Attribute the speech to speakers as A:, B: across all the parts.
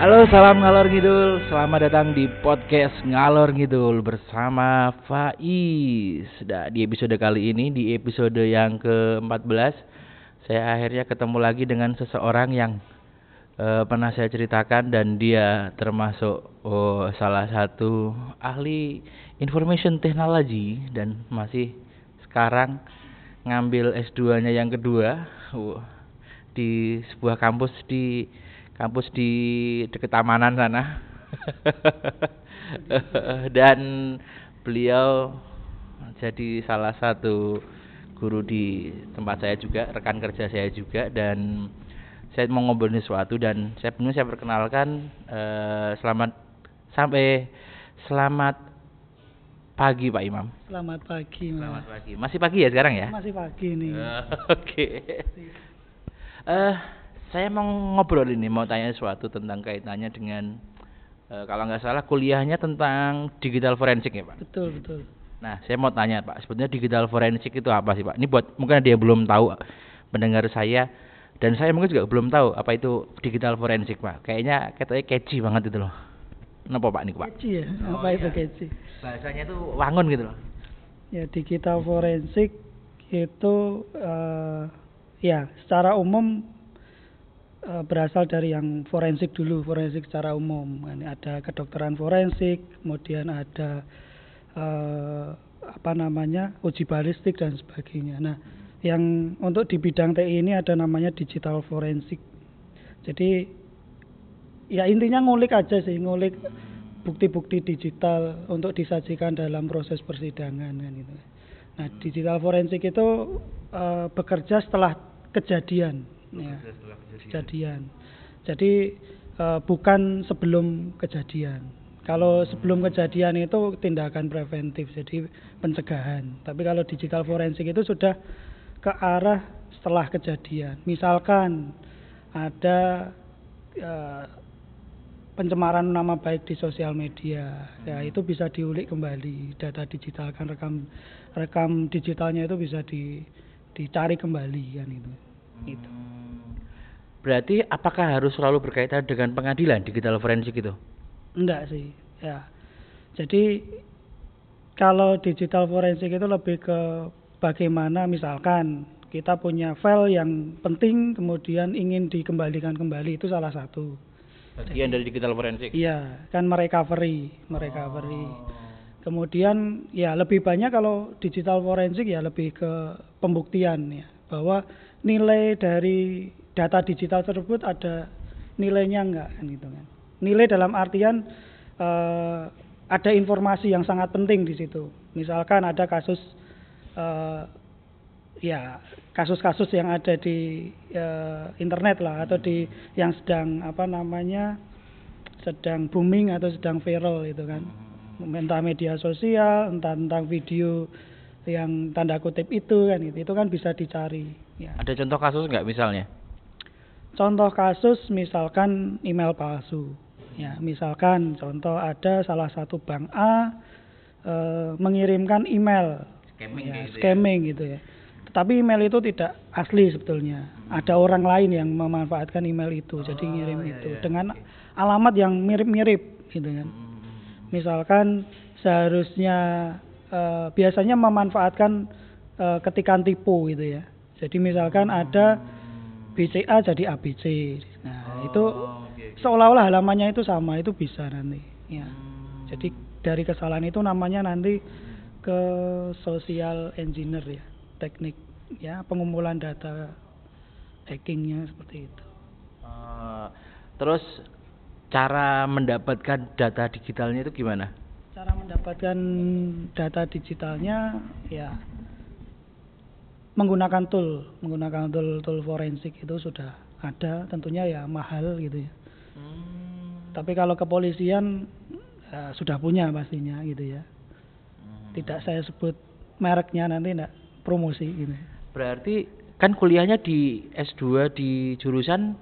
A: Halo, salam ngalor ngidul. Selamat datang di podcast ngalor ngidul bersama Faiz. Nah, di episode kali ini, di episode yang ke-14, saya akhirnya ketemu lagi dengan seseorang yang uh, pernah saya ceritakan dan dia termasuk oh, salah satu ahli information technology dan masih sekarang ngambil S2-nya yang kedua uh, di sebuah kampus di kampus di dekat Tamanan sana. Dan beliau jadi salah satu guru di tempat saya juga, rekan kerja saya juga dan saya mau ngobrolin sesuatu dan saya penuh saya perkenalkan eh, selamat sampai selamat pagi Pak Imam.
B: Selamat pagi, Mas.
A: Selamat pagi. Masih pagi ya sekarang ya?
B: Masih pagi nih.
A: Oke. Eh saya mau ngobrol ini mau tanya sesuatu tentang kaitannya dengan uh, kalau nggak salah kuliahnya tentang digital forensik ya pak?
B: Betul betul.
A: Nah saya mau tanya pak sebetulnya digital forensik itu apa sih pak? Ini buat mungkin dia belum tahu mendengar saya dan saya mungkin juga belum tahu apa itu digital forensik pak. Kayaknya katanya catchy banget itu loh. Kenapa pak ini pak?
B: Catchy ya? Oh, apa itu iya. catchy?
A: Bahasanya itu wangun gitu loh.
B: Ya digital forensik itu uh, ya secara umum berasal dari yang forensik dulu, forensik secara umum. Ada kedokteran forensik, kemudian ada uh, apa namanya uji balistik dan sebagainya. Nah, yang untuk di bidang TI ini ada namanya digital forensik. Jadi ya intinya ngulik aja sih, ngulik bukti-bukti digital untuk disajikan dalam proses persidangan kan gitu. Nah, digital forensik itu uh, bekerja setelah kejadian ya, kejadian. Jadi uh, bukan sebelum kejadian. Kalau sebelum kejadian itu tindakan preventif, jadi pencegahan. Tapi kalau digital forensik itu sudah ke arah setelah kejadian. Misalkan ada uh, pencemaran nama baik di sosial media, ya itu bisa diulik kembali data digital kan rekam rekam digitalnya itu bisa di dicari kembali kan itu. Itu.
A: Berarti apakah harus selalu berkaitan dengan pengadilan digital forensik itu?
B: Enggak sih, ya. Jadi kalau digital forensik itu lebih ke bagaimana misalkan kita punya file yang penting kemudian ingin dikembalikan kembali itu salah satu.
A: Bagian dari digital forensik.
B: Iya, kan merecovery, merecovery. Oh. Kemudian ya lebih banyak kalau digital forensik ya lebih ke pembuktian ya bahwa nilai dari data digital tersebut ada nilainya enggak kan gitu kan. Nilai dalam artian uh, ada informasi yang sangat penting di situ. Misalkan ada kasus uh, ya kasus-kasus yang ada di uh, internet lah atau di yang sedang apa namanya sedang booming atau sedang viral itu kan entah media sosial entah tentang video yang tanda kutip itu kan itu itu kan bisa dicari
A: ya. ada contoh kasus nggak misalnya
B: Contoh kasus misalkan email palsu. Ya, misalkan contoh ada salah satu bank A e, mengirimkan email
A: scamming,
B: ya,
A: gitu, ya.
B: scamming ya. gitu ya. Tetapi email itu tidak asli sebetulnya. Hmm. Ada orang lain yang memanfaatkan email itu, oh, jadi ngirim iya, itu iya. dengan alamat yang mirip-mirip gitu kan. Hmm. Misalkan seharusnya e, biasanya memanfaatkan e, ketikan tipu gitu ya. Jadi misalkan hmm. ada BCA jadi ABC. Nah, oh, itu okay, okay. seolah-olah halamannya itu sama, itu bisa nanti. Ya. Hmm. Jadi dari kesalahan itu namanya nanti ke social engineer ya, teknik ya pengumpulan data hackingnya seperti itu.
A: Uh, terus cara mendapatkan data digitalnya itu gimana?
B: Cara mendapatkan data digitalnya ya menggunakan tool, menggunakan tool tool forensik itu sudah ada, tentunya ya mahal gitu ya. Hmm. Tapi kalau kepolisian ya, sudah punya pastinya gitu ya. Hmm. Tidak saya sebut mereknya nanti enggak promosi gitu.
A: Berarti kan kuliahnya di S2 di jurusan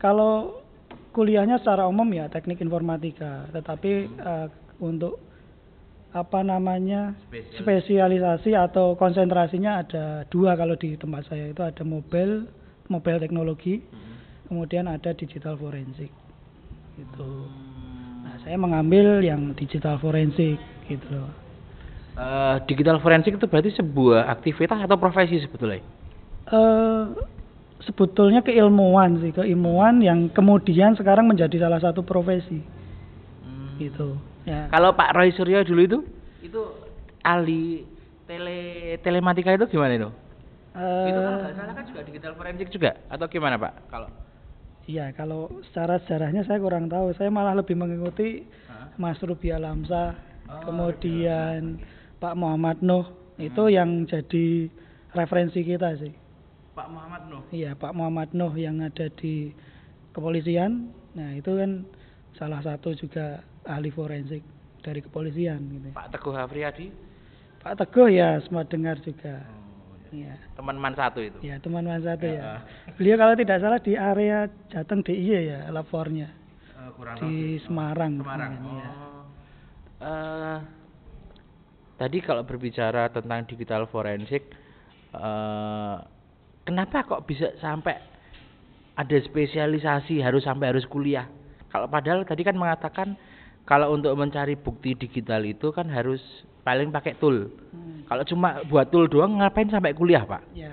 B: kalau kuliahnya secara umum ya teknik informatika, tetapi uh, untuk apa namanya spesialisasi atau konsentrasinya ada dua kalau di tempat saya itu ada mobile mobile teknologi hmm. kemudian ada digital forensik gitu. Nah, saya mengambil yang digital forensik gitu loh.
A: Eh, digital forensik itu berarti sebuah aktivitas atau profesi sebetulnya?
B: eh sebetulnya keilmuan sih, keilmuan yang kemudian sekarang menjadi salah satu profesi gitu. Ya.
A: Kalau Pak Roy Suryo dulu itu itu ahli tele telematika itu gimana itu? itu kalau nggak salah kan juga digital forensik juga atau gimana Pak? Kalau
B: Iya, kalau secara sejarahnya saya kurang tahu. Saya malah lebih mengikuti
A: Hah?
B: Mas Rubi Alamsa,
A: Oh,
B: kemudian Pak Muhammad Nuh. Itu
A: Hmm.
B: yang jadi referensi kita sih.
A: Pak Muhammad Nuh.
B: Iya, Pak Muhammad Nuh yang ada di kepolisian. Nah, itu kan salah satu juga ahli forensik dari kepolisian gitu.
A: Pak Teguh Afriyadi.
B: Pak Teguh ya semua dengar juga. Iya.
A: Teman man satu itu.
B: Ya, teman mas satu
A: Ya.
B: ya. Beliau kalau tidak salah di area Jateng DIY ya lapornya.
A: Eh, kurang
B: di
A: lebih.
B: Semarang.
A: Semarang.
B: kemarin, ya.
A: Oh. Eh, tadi kalau berbicara tentang digital forensik, eh, kenapa kok bisa sampai ada spesialisasi harus sampai harus kuliah? Kalau padahal tadi kan mengatakan kalau untuk mencari bukti digital itu kan harus paling pakai tool.
B: Hmm,
A: Kalau cuma buat tool doang ngapain sampai kuliah, Pak?
B: ya.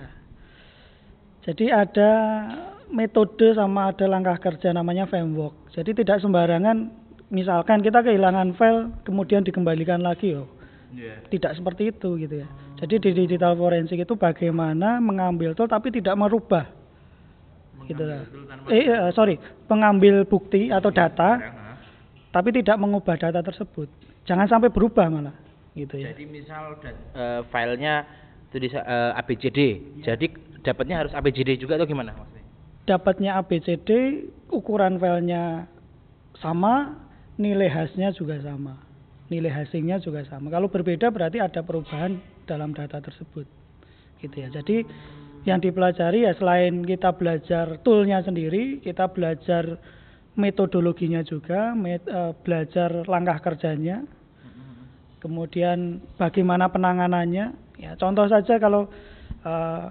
B: Jadi ada metode sama ada langkah kerja namanya framework. Jadi tidak sembarangan misalkan kita kehilangan file kemudian dikembalikan lagi loh. Tidak seperti itu gitu ya. Jadi di digital forensik itu bagaimana mengambil tool tapi tidak merubah gitu lah. Eh eh, sorry, mengambil bukti atau data tapi tidak mengubah data tersebut. Jangan sampai berubah malah gitu ya.
A: Jadi misal dat- eh, filenya tulis eh, ABCD, jadi dapatnya harus ABCD juga atau gimana maksudnya?
B: dapatnya ABCD, ukuran filenya sama, nilai hasnya juga sama. Nilai hasilnya juga sama. Kalau berbeda berarti ada perubahan dalam data tersebut. Gitu ya. Jadi yang dipelajari ya selain kita belajar toolnya sendiri, kita belajar metodologinya juga, met- eh, belajar langkah kerjanya, kemudian bagaimana penanganannya. Ya, contoh saja kalau eh,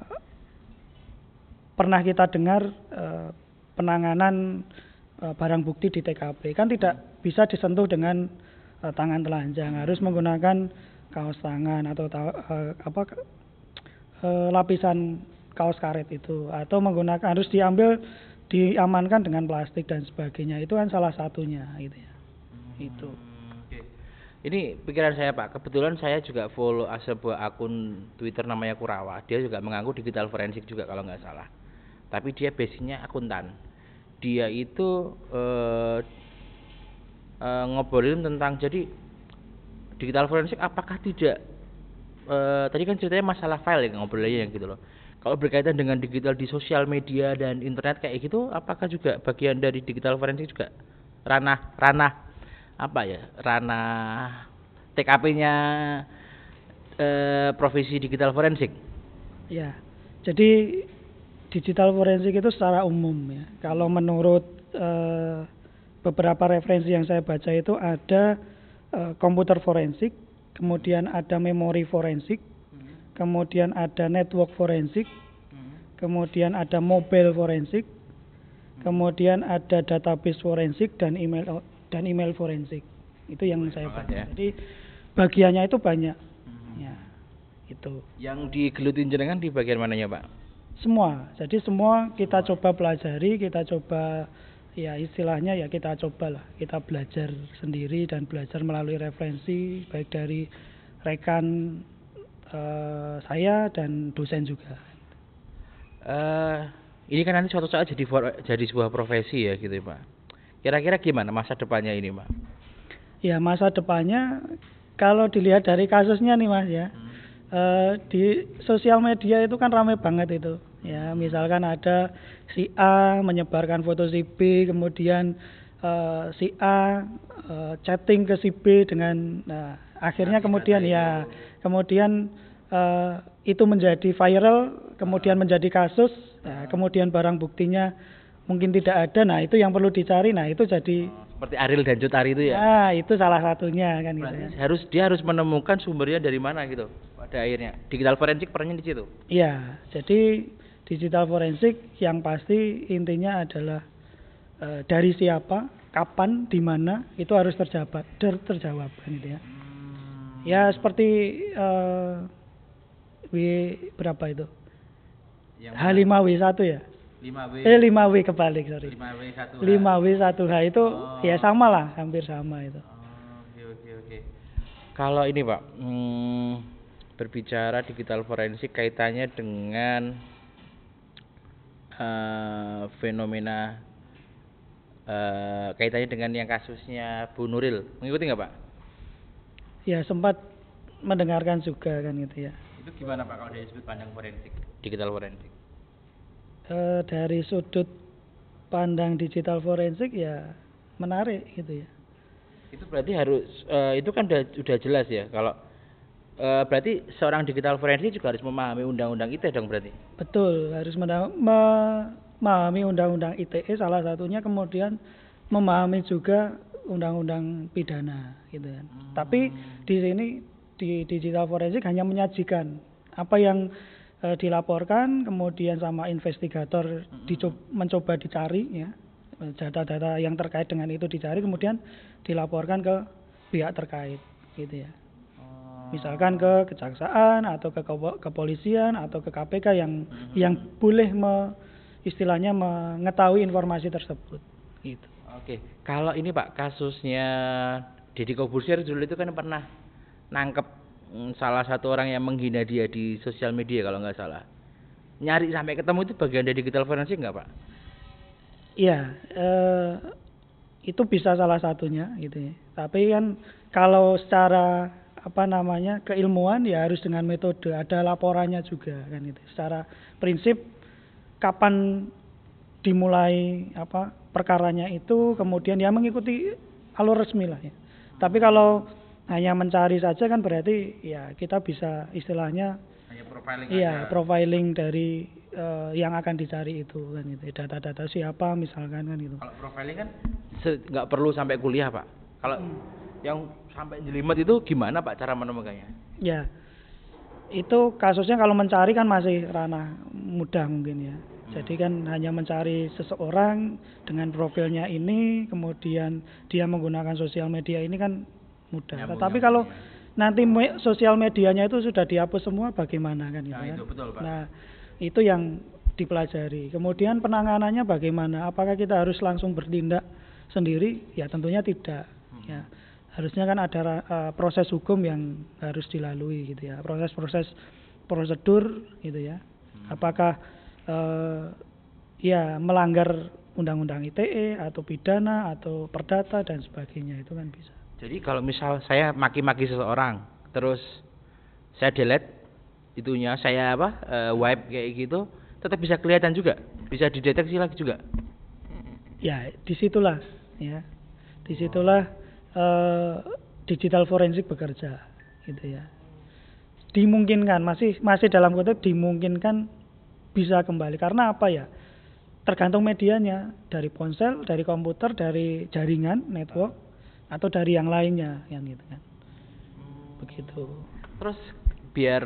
B: pernah kita dengar eh, penanganan eh, barang bukti di TKP kan tidak bisa disentuh dengan eh, tangan telanjang, harus menggunakan kaos tangan atau ta- eh, apa eh, lapisan kaos karet itu. Atau menggunakan harus diambil diamankan dengan plastik dan sebagainya itu kan salah satunya gitu ya. Itu.
A: Hmm, oke. Ini pikiran saya Pak, kebetulan saya juga follow ah, sebuah akun Twitter namanya Kurawa. Dia juga mengaku digital forensik juga kalau nggak salah. Tapi dia basicnya akuntan. Dia itu eh, eh, ngobrolin tentang jadi digital forensik apakah tidak eh, tadi kan ceritanya masalah file ya ngobrolnya gitu loh. Kalau berkaitan dengan digital di sosial media dan internet kayak gitu, apakah juga bagian dari digital forensik juga ranah ranah apa ya ranah TKP-nya eh, profesi digital forensik?
B: Ya, jadi digital forensik itu secara umum ya. Kalau menurut eh, beberapa referensi yang saya baca itu ada eh, komputer forensik, kemudian ada memori forensik, kemudian ada network forensik, kemudian ada mobile forensik, kemudian ada database forensik dan email dan email forensik. Itu yang saya
A: banget
B: baca.
A: ya.
B: Jadi bagiannya itu banyak. Ya, itu.
A: Yang digelutin jenengan di bagian mananya Pak?
B: Semua. Jadi semua kita coba pelajari, kita coba ya istilahnya ya kita cobalah, kita belajar sendiri dan belajar melalui referensi baik dari rekan eh, saya dan dosen juga.
A: eh ini kan nanti suatu saat jadi jadi sebuah profesi ya gitu ya, Pak. Kira-kira gimana masa depannya ini Pak?
B: Ya masa depannya kalau dilihat dari kasusnya nih Mas ya. eh, di sosial media itu kan ramai banget itu. Ya, misalkan ada si A menyebarkan foto si B, kemudian eh, si A eh, chatting ke si B dengan nah, akhirnya kemudian ya kemudian eh, itu menjadi viral, kemudian menjadi kasus, nah, kemudian barang buktinya mungkin tidak ada. Nah, itu yang perlu dicari. Nah, itu jadi
A: Seperti Ariel dan Cutari itu ya?
B: Nah, itu salah satunya kan gitu ya.
A: harus dia harus menemukan sumbernya dari mana gitu pada akhirnya. Digital forensik perannya di situ.
B: Iya, jadi digital forensik yang pasti intinya adalah eh, dari siapa, kapan, di mana itu harus terjawab, ter- terjawab kan gitu ya. Ya seperti eh W berapa itu?
A: Yang
B: H5W1 ya?
A: 5W.
B: Eh 5W kebalik, sorry.
A: 5W 1.
B: 5W1H itu
A: Oh.
B: ya sama lah, hampir sama itu.
A: Oh, Oke oke oke. Kalau ini Pak, hmm, berbicara digital forensik kaitannya dengan eh, fenomena eh, kaitannya dengan yang kasusnya Bu Nuril, mengikuti nggak Pak?
B: Ya sempat mendengarkan juga kan gitu ya.
A: Itu gimana Pak kalau dari sudut pandang forensik, digital forensik?
B: Eh, dari sudut pandang digital forensik ya menarik gitu ya.
A: Itu berarti harus eh, itu kan udah, udah jelas ya kalau eh, berarti seorang digital forensik juga harus memahami undang-undang ITE dong berarti.
B: Betul, harus memahami undang-undang ITE salah satunya kemudian memahami juga undang-undang pidana gitu kan. Tapi di sini di digital forensik hanya menyajikan apa yang eh, dilaporkan kemudian sama investigator dicoba, mencoba dicari ya data-data yang terkait dengan itu dicari kemudian dilaporkan ke pihak terkait gitu ya. misalkan ke kejaksaan atau ke kepo- kepolisian atau ke KPK yang yang boleh me, istilahnya mengetahui informasi tersebut gitu.
A: Oke, kalau ini Pak kasusnya Deddy Kobusier dulu itu kan pernah nangkep mm, salah satu orang yang menghina dia di sosial media kalau nggak salah. Nyari sampai ketemu itu bagian dari digital forensik nggak Pak?
B: Iya, eh, itu bisa salah satunya gitu ya. Tapi kan kalau secara apa namanya keilmuan ya harus dengan metode, ada laporannya juga kan itu. Secara prinsip kapan dimulai apa perkaranya itu kemudian ya mengikuti alur resmi lah ya. Tapi kalau hanya mencari saja kan berarti ya kita bisa istilahnya
A: Hanya profiling
B: Iya, profiling dari eh, yang akan dicari itu kan gitu. Data-data siapa misalkan kan gitu.
A: Kalau profiling kan nggak perlu sampai kuliah Pak. Kalau yang sampai jelimet itu gimana Pak cara menemukannya?
B: Ya. Itu kasusnya kalau mencari kan masih ranah mudah mungkin ya. Jadi kan hanya mencari seseorang dengan profilnya ini, kemudian dia menggunakan sosial media ini kan mudah. Tetapi
A: nyambung,
B: kalau
A: ya.
B: nanti me- sosial medianya itu sudah dihapus semua bagaimana kan gitu
A: Nah,
B: kan?
A: itu betul, Pak.
B: Nah, itu yang dipelajari. Kemudian penanganannya bagaimana? Apakah kita harus langsung bertindak sendiri? Ya tentunya tidak.
A: Hmm.
B: Ya. Harusnya kan ada eh, proses hukum yang harus dilalui gitu ya. Proses-proses prosedur gitu ya.
A: Hmm.
B: Apakah eh, ya melanggar undang-undang ITE atau pidana atau perdata dan sebagainya itu kan bisa.
A: Jadi kalau misal saya maki-maki seseorang, terus saya delete itunya, saya apa, eh, wipe kayak gitu, tetap bisa kelihatan juga, bisa dideteksi lagi juga.
B: Ya, di situlah ya, di situlah eh, digital forensik bekerja, gitu ya. Dimungkinkan masih masih dalam kutip dimungkinkan bisa kembali karena apa ya? Tergantung medianya dari ponsel, dari komputer, dari jaringan network atau dari yang lainnya, yang gitu kan. Begitu.
A: Terus biar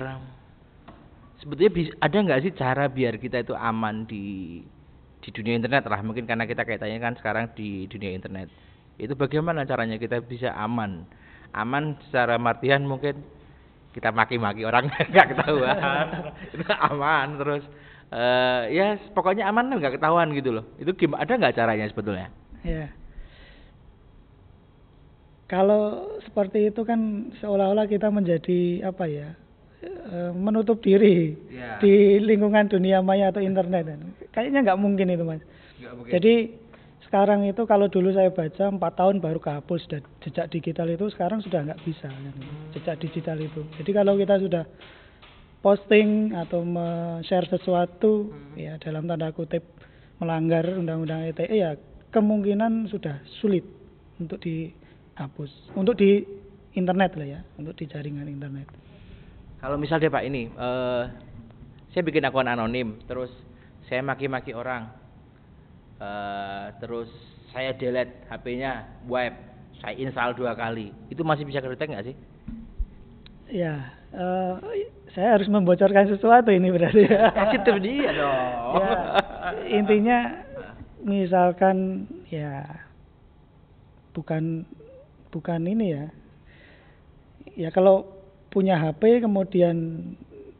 A: sebetulnya ada nggak sih cara biar kita itu aman di di dunia internet lah mungkin karena kita kaitannya kan sekarang di dunia internet itu bagaimana caranya kita bisa aman aman secara martian mungkin kita maki-maki orang nggak ketahuan itu aman terus eh ya pokoknya aman lah, nggak ketahuan gitu loh itu gimana ada nggak caranya sebetulnya
B: Ya. Kalau seperti itu kan seolah-olah kita menjadi apa ya? eh, menutup diri
A: Ya.
B: di lingkungan dunia maya atau internet. Kayaknya nggak mungkin itu, Mas.
A: mungkin
B: Jadi sekarang itu kalau dulu saya baca empat tahun baru kehapus. Dan jejak digital itu sekarang sudah nggak bisa kan, jejak digital itu. Jadi kalau kita sudah posting atau share sesuatu ya dalam tanda kutip melanggar undang-undang ITE ya kemungkinan sudah sulit untuk dihapus. Untuk di internet lah ya. Untuk di jaringan internet.
A: Kalau misal deh Pak ini, eh saya bikin akun anonim, terus saya maki-maki orang, eh terus saya delete HP-nya, wipe, saya install dua kali, itu masih bisa kedetek nggak sih?
B: Ya, eh, saya harus membocorkan sesuatu ini berarti.
A: Kasih tuh dia dong.
B: ya, intinya misalkan ya bukan bukan ini ya ya kalau punya HP kemudian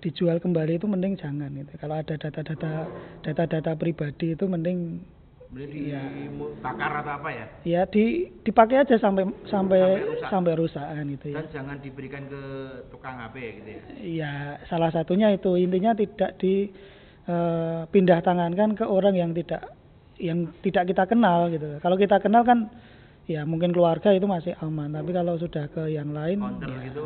B: dijual kembali itu mending jangan itu kalau ada data-data data-data pribadi itu mending
A: Beli di bakar atau apa ya?
B: ya di dipakai aja sampai sampai
A: Sampai rusak.
B: sampai rusakan itu ya
A: Dan jangan diberikan ke tukang HP gitu ya.
B: ya salah satunya itu intinya tidak dipindah tangankan ke orang yang tidak yang tidak kita kenal gitu kalau kita kenal kan ya mungkin keluarga itu masih aman tapi kalau sudah ke yang lain
A: Counter
B: ya,
A: gitu.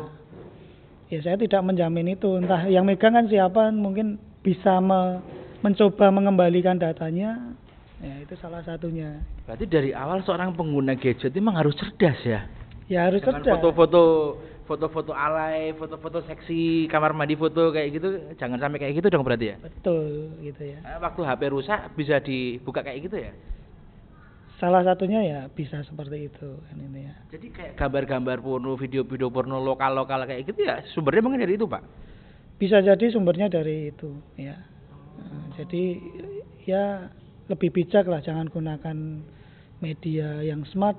B: ya saya tidak menjamin itu entah yang megang kan siapa mungkin bisa me- mencoba mengembalikan datanya ya itu salah satunya
A: Berarti dari awal seorang pengguna gadget memang harus cerdas ya.
B: ya harus
A: Dengan
B: cerdas
A: foto-foto foto-foto alay, foto-foto seksi, kamar mandi foto kayak gitu, jangan sampai kayak gitu dong berarti ya.
B: betul gitu ya
A: Eh, Waktu HP rusak bisa dibuka kayak gitu ya.
B: salah satunya ya bisa seperti itu kan ini ya
A: Jadi kayak gambar-gambar porno, video-video porno lokal-lokal kayak gitu ya sumbernya mungkin dari itu, Pak.
B: bisa jadi sumbernya dari itu ya Nah, jadi ya lebih bijak lah jangan gunakan media yang smart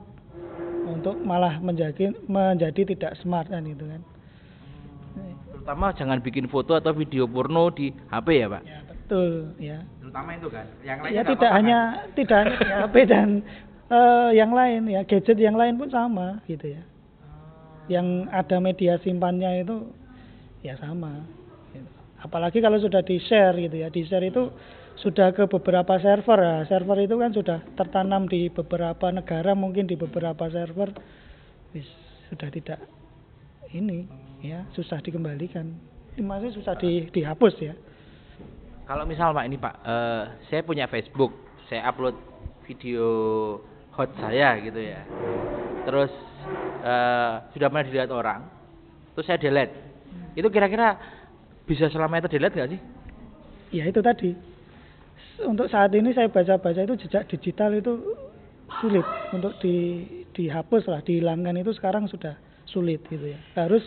B: untuk malah menjadi menjadi tidak smart kan itu kan
A: Terutama jangan bikin foto atau video porno di HP ya, Pak.
B: ya betul ya
A: Terutama itu kan. Yang
B: ya tidak hanya tidak hanya di HP dan eh, yang lain ya gadget yang lain pun sama gitu ya yang ada media simpannya itu ya sama gitu. apalagi kalau sudah di share gitu ya di share itu sudah ke beberapa server ya server itu kan sudah tertanam di beberapa negara mungkin di beberapa server wis sudah tidak ini ya susah dikembalikan masih susah di, dihapus ya
A: Kalau misal Pak ini Pak, eh, saya punya Facebook, saya upload video hot saya gitu ya. Terus eh, sudah pernah dilihat orang, terus saya delete. Itu kira-kira bisa selamanya terdelete nggak sih?
B: ya itu tadi untuk saat ini saya baca-baca itu jejak digital itu sulit untuk di dihapus lah dihilangkan itu sekarang sudah sulit gitu ya. Harus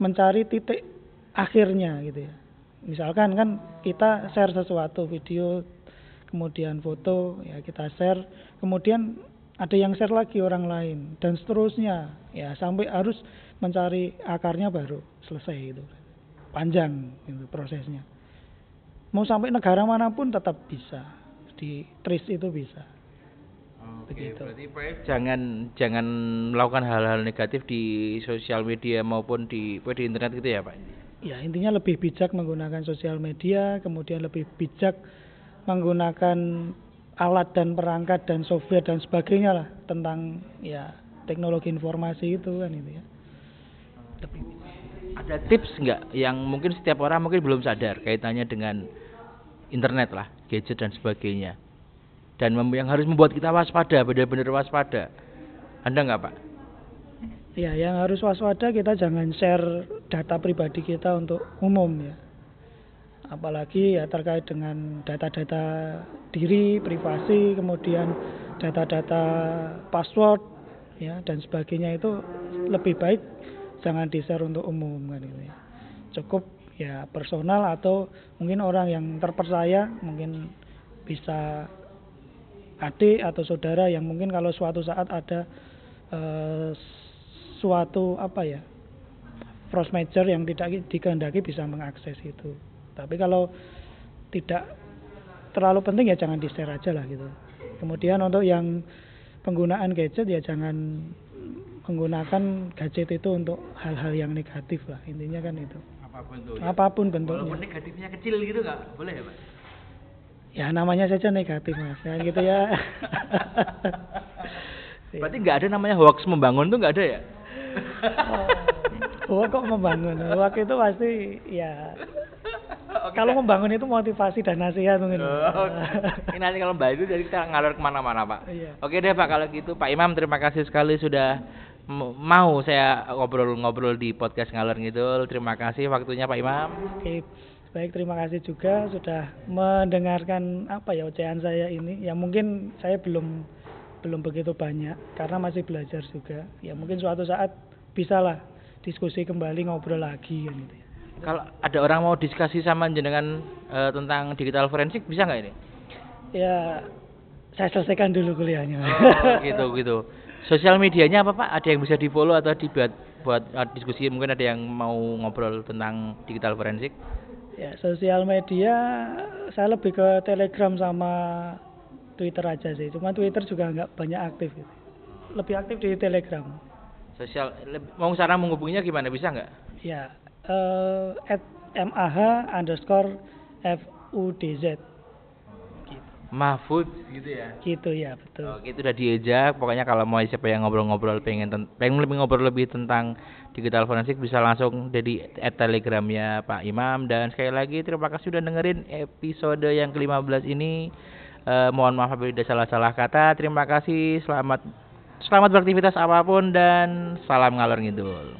B: mencari titik akhirnya gitu ya. Misalkan kan kita share sesuatu video kemudian foto ya kita share kemudian ada yang share lagi orang lain dan seterusnya. Ya sampai harus mencari akarnya baru selesai itu panjang itu prosesnya mau sampai negara mana pun tetap bisa di trace itu bisa Begitu.
A: berarti Pak jangan jangan melakukan hal-hal negatif di sosial media maupun di di internet gitu ya Pak.
B: ya intinya lebih bijak menggunakan sosial media kemudian lebih bijak menggunakan alat dan perangkat dan software dan sebagainya lah tentang ya teknologi informasi itu kan itu ya lebih
A: Ada tips nggak yang mungkin setiap orang mungkin belum sadar kaitannya dengan internet lah, gadget dan sebagainya. Dan yang harus membuat kita waspada, benar-benar waspada. Anda nggak Pak?
B: Ya, yang harus waspada kita jangan share data pribadi kita untuk umum ya. Apalagi ya terkait dengan data-data diri, privasi, kemudian data-data password ya dan sebagainya itu lebih baik jangan di-share untuk umum kan itu ya. Cukup ya personal atau mungkin orang yang terpercaya mungkin bisa adik atau saudara yang mungkin kalau suatu saat ada eh, suatu apa ya force major yang tidak dikehendaki bisa mengakses itu. Tapi kalau tidak terlalu penting ya jangan di share aja lah gitu. Kemudian untuk yang penggunaan gadget ya jangan menggunakan gadget itu untuk hal-hal yang negatif lah intinya kan itu.
A: Apa pun.
B: Apa pun
A: Walaupun
B: bentuknya.
A: negatifnya kecil gitu nggak boleh ya Pak?
B: Ya namanya saja negatif mas, ya gitu ya. Iya.
A: Berarti nggak ada namanya hoax membangun tuh nggak ada ya?
B: Oh, kok membangun? Hoax itu pasti ya kalau membangun itu motivasi dan nasihat mungkin.
A: Oh, ini nanti kalau Mbak itu jadi kita ngalor ke mana-mana Pak.
B: Iya.
A: Oke deh Pak kalau gitu Pak Imam terima kasih sekali sudah mau saya ngobrol-ngobrol di podcast ngalor ngidul. Terima kasih waktunya Pak Imam.
B: Oke, baik terima kasih juga sudah mendengarkan apa ya ocehan saya ini. Ya mungkin saya belum belum begitu banyak karena masih belajar juga. Ya mungkin suatu saat bisalah diskusi kembali ngobrol lagi kan gitu ya.
A: Kalau ada orang mau diskusi sama jenengan eh, tentang digital forensik bisa nggak ini?
B: Ya saya selesaikan dulu kuliahnya.
A: Oh, gitu gitu. Sosial medianya apa Pak? Ada yang bisa di follow atau dibuat buat uh, diskusi mungkin ada yang mau ngobrol tentang digital forensik?
B: Ya, sosial media saya lebih ke Telegram sama Twitter aja sih. Cuma Twitter juga nggak banyak aktif. Gitu. Lebih aktif di Telegram.
A: Sosial, mau cara menghubunginya gimana? Bisa nggak?
B: Ya, uh, at mah underscore fudz.
A: Mahfud. Gitu ya?
B: Gitu ya betul.
A: Oke itu udah diejak. Pokoknya kalau mau siapa yang ngobrol-ngobrol pengen pengen lebih ngobrol lebih tentang digital forensik bisa langsung dari at telegramnya Pak Imam. Dan sekali lagi terima kasih sudah dengerin episode yang ke-15 ini. Uh, mohon maaf apabila ada salah-salah kata. Terima kasih. Selamat selamat beraktivitas apa pun dan salam ngalor ngidul